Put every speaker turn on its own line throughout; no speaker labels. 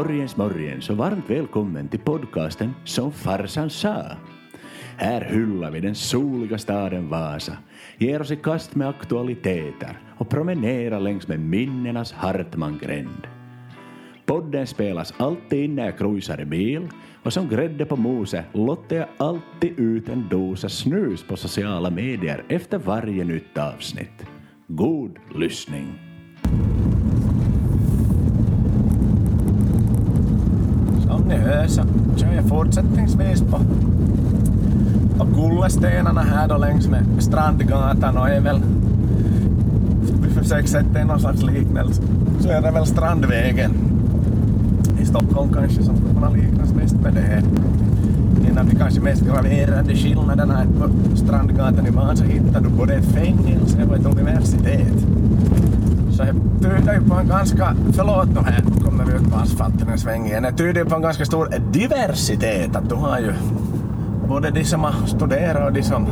Morgens morgens och varmt välkommen till podcasten Som farsan sa. Här hyllar vi den soliga staden Vasa, ger oss i kast med aktualiteter och promenerar längs med minnenas Hartmangränd. Podden spelas alltid in när jag cruisar i bil och som grädde på moset lottar jag alltid ut en dosa snus på sociala medier efter varje nytt avsnitt. God lyssning!
Som ni hör så kör jag fortsättningsvis på, på kullerstenarna här då längs med Strandgatan och är väl vi försöker sätta in någon slags liknelse så är det väl Strandvägen i Stockholm kanske som skulle kunna liknas mest med det. En av de kanske mest graverande skillnaderna är på Strandgatan i Vasa hittar du både ett fängelse och ett universitet. Det tyder ju på en ganska, förlåt nu här kommer vi ut på asfalten en sväng igen, det tyder ju på en ganska stor diversitet att du har ju både de som har studerat och de som,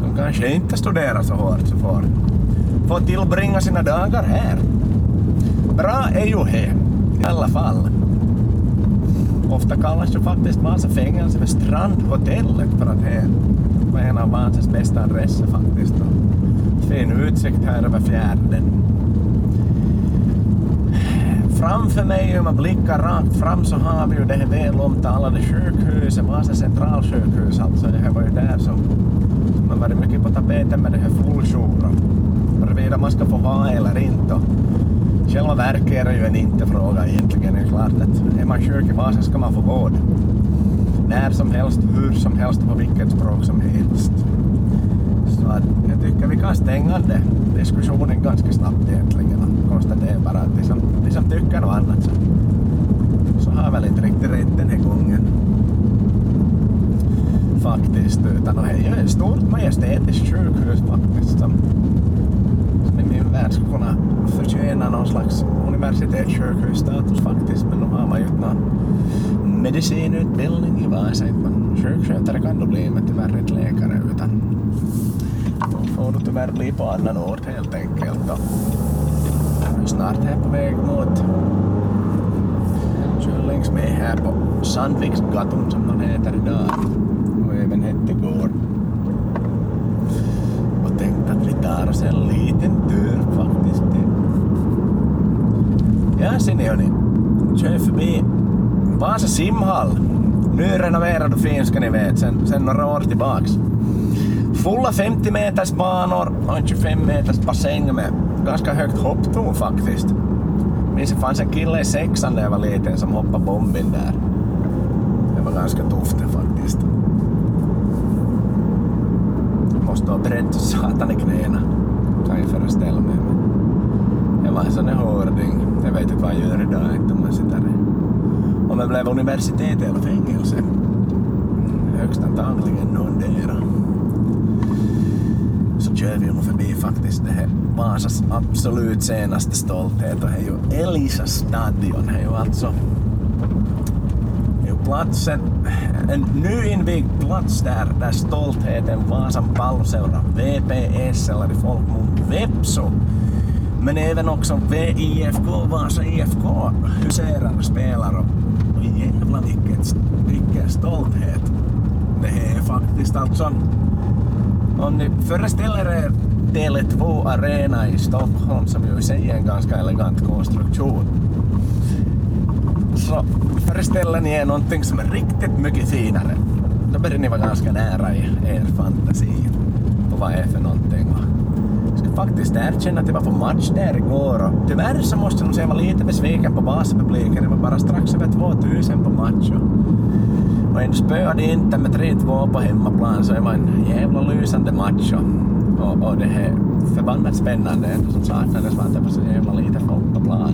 som kanske inte studerar så hårt så får, får tillbringa sina dagar här. Bra är ju det, i alla fall. Ofta kallas ju faktiskt Vasa fängelse för Strandhotellet för att det var en av Vasas bästa adresser faktiskt. Och fin utsikt här över fjärden. Framför mig, om man blickar rakt fram, så har vi ju det här väl omtalade sjukhuset, Vasa centralsjukhus. Alltså det här var ju där som, man varit mycket på tapeten med det här fulljour huruvida man ska få ha eller inte. Själva verket är det ju en inte-fråga egentligen. Det är klart att är man sjuk i Vasa ska man få vård. När som helst, hur som helst, på vilket språk som helst. Så att jag tycker vi kan stänga det diskussionen ganska snabbt egentligen och konstatera bara att de som, de som tycker något annat så, så har väl inte riktigt rätt den här gången. Faktiskt, utan det är ju ett stort majestätiskt sjukhus faktiskt som, som i min värld skulle kunna förtjäna någon slags universitetssjukhusstatus faktiskt. Men nu har man ju inte någon medicinutbildning i Vasa. Man sjukskötare kan du bli men tyvärr inte läkare utan då får du tyvärr bli på annan ort helt enkelt. Är snart här på väg mot kör längs med här på Sandviksgatan som den heter idag och även hette igår. Och tänkte att vi tar oss en liten tur faktiskt. Ja, ser ni hörni. Kör förbi Vasa simhall. Nyrenoverad och fin ska ni veta sen, sen några år tillbaks. Fulla 50 meters banor och en 25 meters bassäng med ganska högt hopptorn faktiskt. Minns det fanns en kille i sexan när jag var liten som hoppade bomben där. Det var ganska tufft faktiskt. Jag måste ha bränt satan i knäna. Kan jag föreställa mig. Men det var en sån där hårding. Jag vet inte vad jag gör idag inte om man sitter om det blev universitet eller fängelse. Högst antagligen någondera. Så kör vi nog förbi faktiskt det här Vasas absolut senaste stolthet och det är ju Elisa stadion. Det är ju alltså det är platsen, en nyinvigd plats där, där stoltheten Vasan palloseura, VPS eller i folkmun Vepso men även också VIFK, Vasa IFK huserar spelar och, jävlar vilket, vilken stolthet. Det är faktiskt alltså, om ni föreställer er Tele2 Arena i Stockholm som ju i sig är en ganska elegant konstruktion. Så föreställer ni er någonting som är riktigt mycket finare. Då börjar ni vara ganska nära i er fantasi på vad det är för någonting Jag ska faktiskt erkänna att jag var på match där igår och tyvärr så måste jag nog säga att jag var lite besviken på Vasapubliken. Det var bara strax över 2000 på match och, och ändå spöade inte med 3-2 på hemmaplan så det var en jävla lysande match och, och, och det är förbannat spännande ändå som saknades var att det var så jävla lite folk på plan.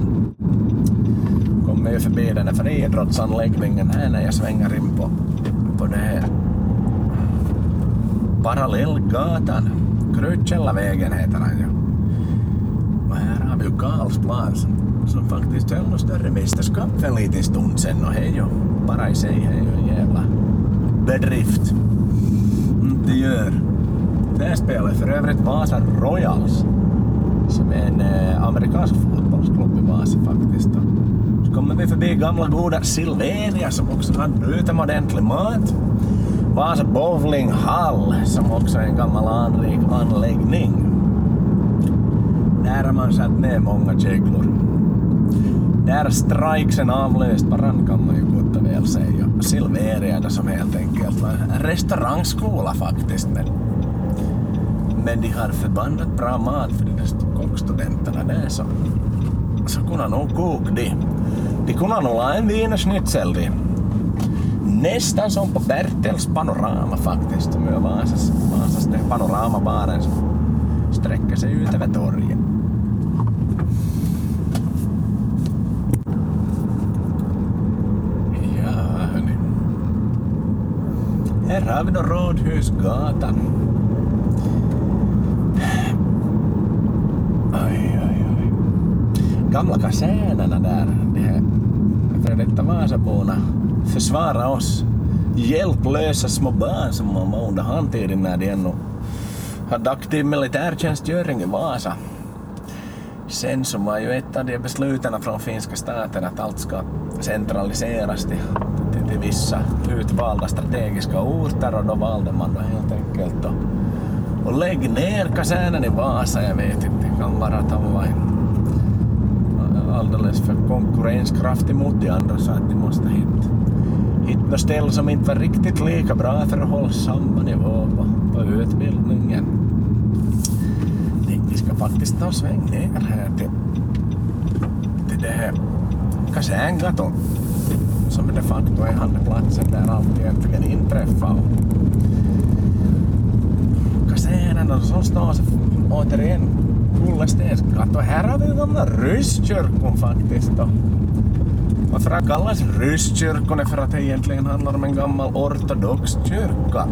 Kommer ju förbi den här friidrottsanläggningen här när jag svänger in på, på det här Parallellgatan Krytkällavägen heter den ju. Och här har vi ju Karlsplan som, faktiskt höll något större mästerskap för en liten stund sen och det är ju bara i sig hej och en jävla bedrift. Inte gör. Det här spelet för övrigt Vasa Royals som är en eh, amerikansk fotbollsklubb i Vasa faktiskt. Och Så kommer vi förbi gamla goda Silveria som också har utomordentlig mat. Vasa Bowling Hall som också är en gammal anrik anläggning. Där har man satt ner många käglor. Där är strikesen avlöst kan man ju gott och väl säga. Silveria som helt enkelt var en restaurangskola faktiskt. Men, men de har förbannat bra mat för de där kockstudenterna där så, så kunde nog koka de. De kunde nog la en wienerschnitzel de. Nästan som på Bertels panorama faktiskt, är Vasas, Vasas panoramabaren som sträcker sig ut över torget. Här har vi då Rådhusgatan. Oj, oj, oj. Gamla kasernerna där, de här före detta Vasaborna försvara oss hjälplösa små barn som man var under handtiden när de ännu hade aktiv militärtjänstgöring i Vasa. Sen så var ju ett av de besluten från finska staten att allt ska centraliseras till, till, vissa utvalda strategiska orter och då valde man då helt enkelt att och lägg ner kasernen i Vasa, jag vet inte, det kan vara att han var alldeles för konkurrenskraftig mot de andra så att de måste hitta, hit något ställe som inte var riktigt lika bra för att hålla samma nivå på, på utbildningen. Vi ska faktiskt ta en sväng ner här till, till det här kaserngatan som de facto är handplatsen där allt egentligen inträffar. Kasernerna så står så återigen Kullestensgatan. Här har vi gamla rysskyrkon faktiskt. Då. Varför det kallas rysskyrkon för att det egentligen handlar om en gammal ortodox kyrka.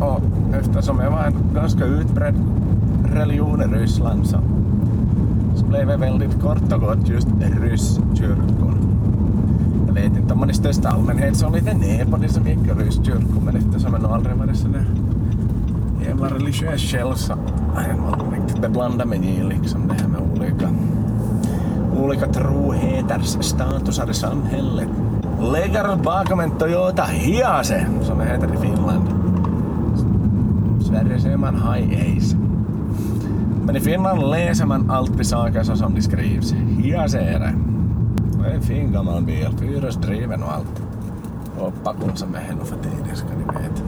Och eftersom det var en ganska utbredd religion i Ryssland så, så blev det väldigt kort och gott just rysskyrkon. Vet inte om man i största allmänhet såg lite ner på det som gick i rysskyrkon men eftersom nog aldrig varit sådär jävla religiös själv så har jag nog riktigt beblandat mig i liksom det här med olika, olika troheters Toyota Hiase, som det heter Finland. Sverige säger man High Ace. Men i Finland läser man alltid saker så. Hiase är. En fin gammal bil, fyrhjulsdriven och allt. Och pakon som är henne för tiden ska ni veta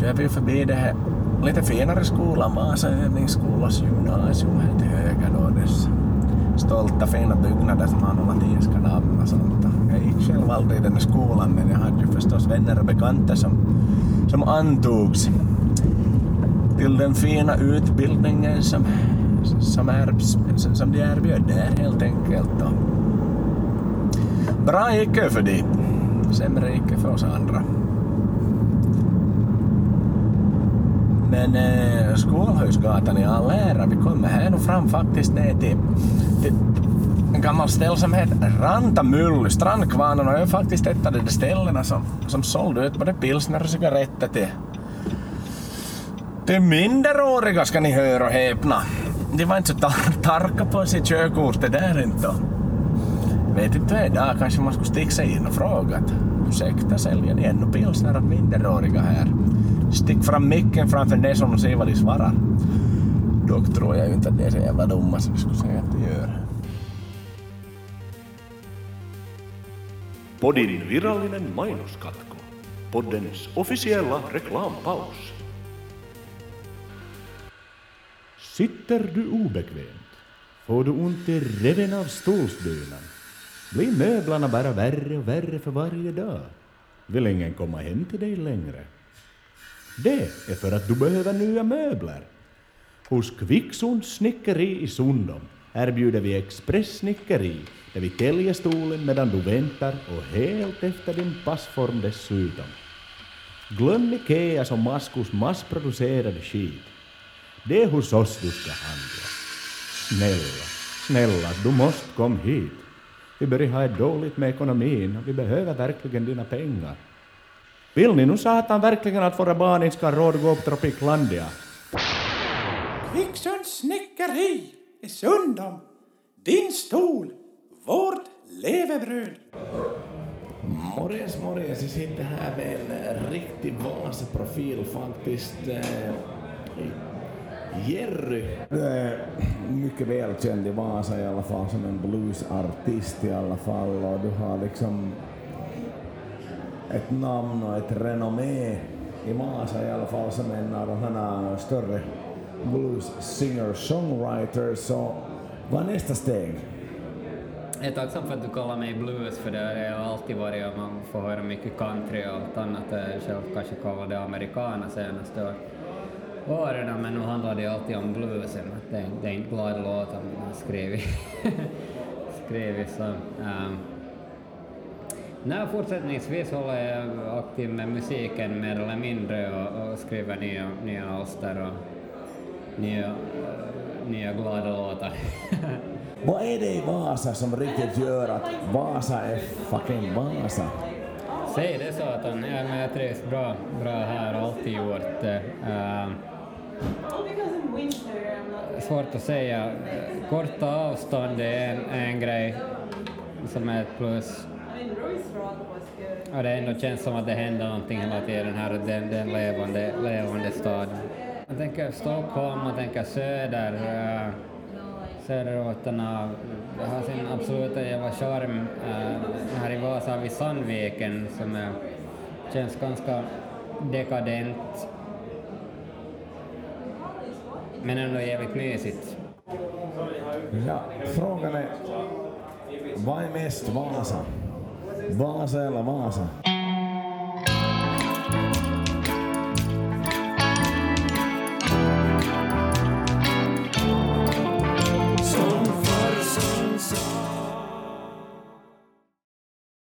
kör vi förbi det här lite finare skolan, Vasa övningsskolas gymnasium här till höger då. Dess stolta fina byggnader som har några latinska namn och sånt. Jag gick själv aldrig i den skolan men jag hade ju förstås vänner och bekanta som, som antogs till den fina utbildningen som, som, är, som de erbjöd där helt enkelt. Och bra gick det för dem, sämre gick det för oss andra. Men eh, Skålhusgatan i all ära, vi kommer här nu fram faktiskt ner till, till en gammal ställe som heter Rantamylly. Strandkvarnen och är faktiskt ett av de ställena som, som sålde ut både pilsner och cigaretter till, till minderåriga ska ni höra och häpna. De var inte så tar tarka på sitt körkort det där inte. Vet inte idag, kanske man skulle sticka in och fråga ursäkta, säljer ni ännu pilsner åt minderåriga här? Stick fram micken framför näsan och se vad de svarar. Dock tror jag inte att det är så jävla dumma som de skulle säga att de gör.
Podin virallinen mainoskatko. Poddens officiella reklampaus. Sitter du obekvämt? Får du ont i revven av stolsdynan? Blir möblerna bara värre och värre för varje dag? Vill ingen komma hem till dig längre? Det är för att du behöver nya möbler. Hos Kvicksunds snickeri i Sundom erbjuder vi expresssnickeri där vi täljer stolen medan du väntar och helt efter din passform dessutom. Glöm Ikeas och Maskus massproducerade skit. Det är hos oss du ska handla. Snälla, snälla, du måste komma hit. Vi börjar ha det dåligt med ekonomin och vi behöver verkligen dina pengar. Vill ni nu satan verkligen att våra barn inte ska ha råd att gå upp Tropiclandia?
Kvicksunds snickeri i Sundom.
Din stol, vårt levebröd.
Morgens, morgens. Jag sitter här med en riktig Vasa-profil faktiskt. Jerry. Du är mycket välkänd i Vasa i alla fall som en bluesartist i alla fall och du har liksom ett namn och ett renommé i Vasa i alla fall som en av de här större blues singer-songwriters. Så vad är nästa steg?
Jag är tacksam för att du kallar mig blues, för det har jag alltid varit och man får höra mycket country och allt annat. Jag själv kanske kallar det americana senaste åren, men nu handlar det alltid om bluesen. Det är, det är inte glada låtar man har skrivit. skrivit så. Um, Nej, fortsättningsvis håller jag aktiv med musiken mer eller mindre och, och skriver nya, nya alster och nya, nya glada låtar.
Vad är det i Vasa som riktigt gör att Vasa är fucking Vasa?
Säg det så att han, ja, men jag trivs bra, bra här alltid gjort det. Uh, svårt att säga. Korta avstånd är en, en grej som är ett plus. Och det ändå känns som att det händer någonting hela tiden här, det, det är en levande, levande stad. Jag tänker Stockholm, man tänker söder, äh, söderorterna har sin absoluta jävla charm. Äh, här i Vasa har vi Sandviken som är, känns ganska dekadent. men ändå jävligt mysigt.
Ja, frågan är, vad är mest Vasa? Vasa eller Vasa?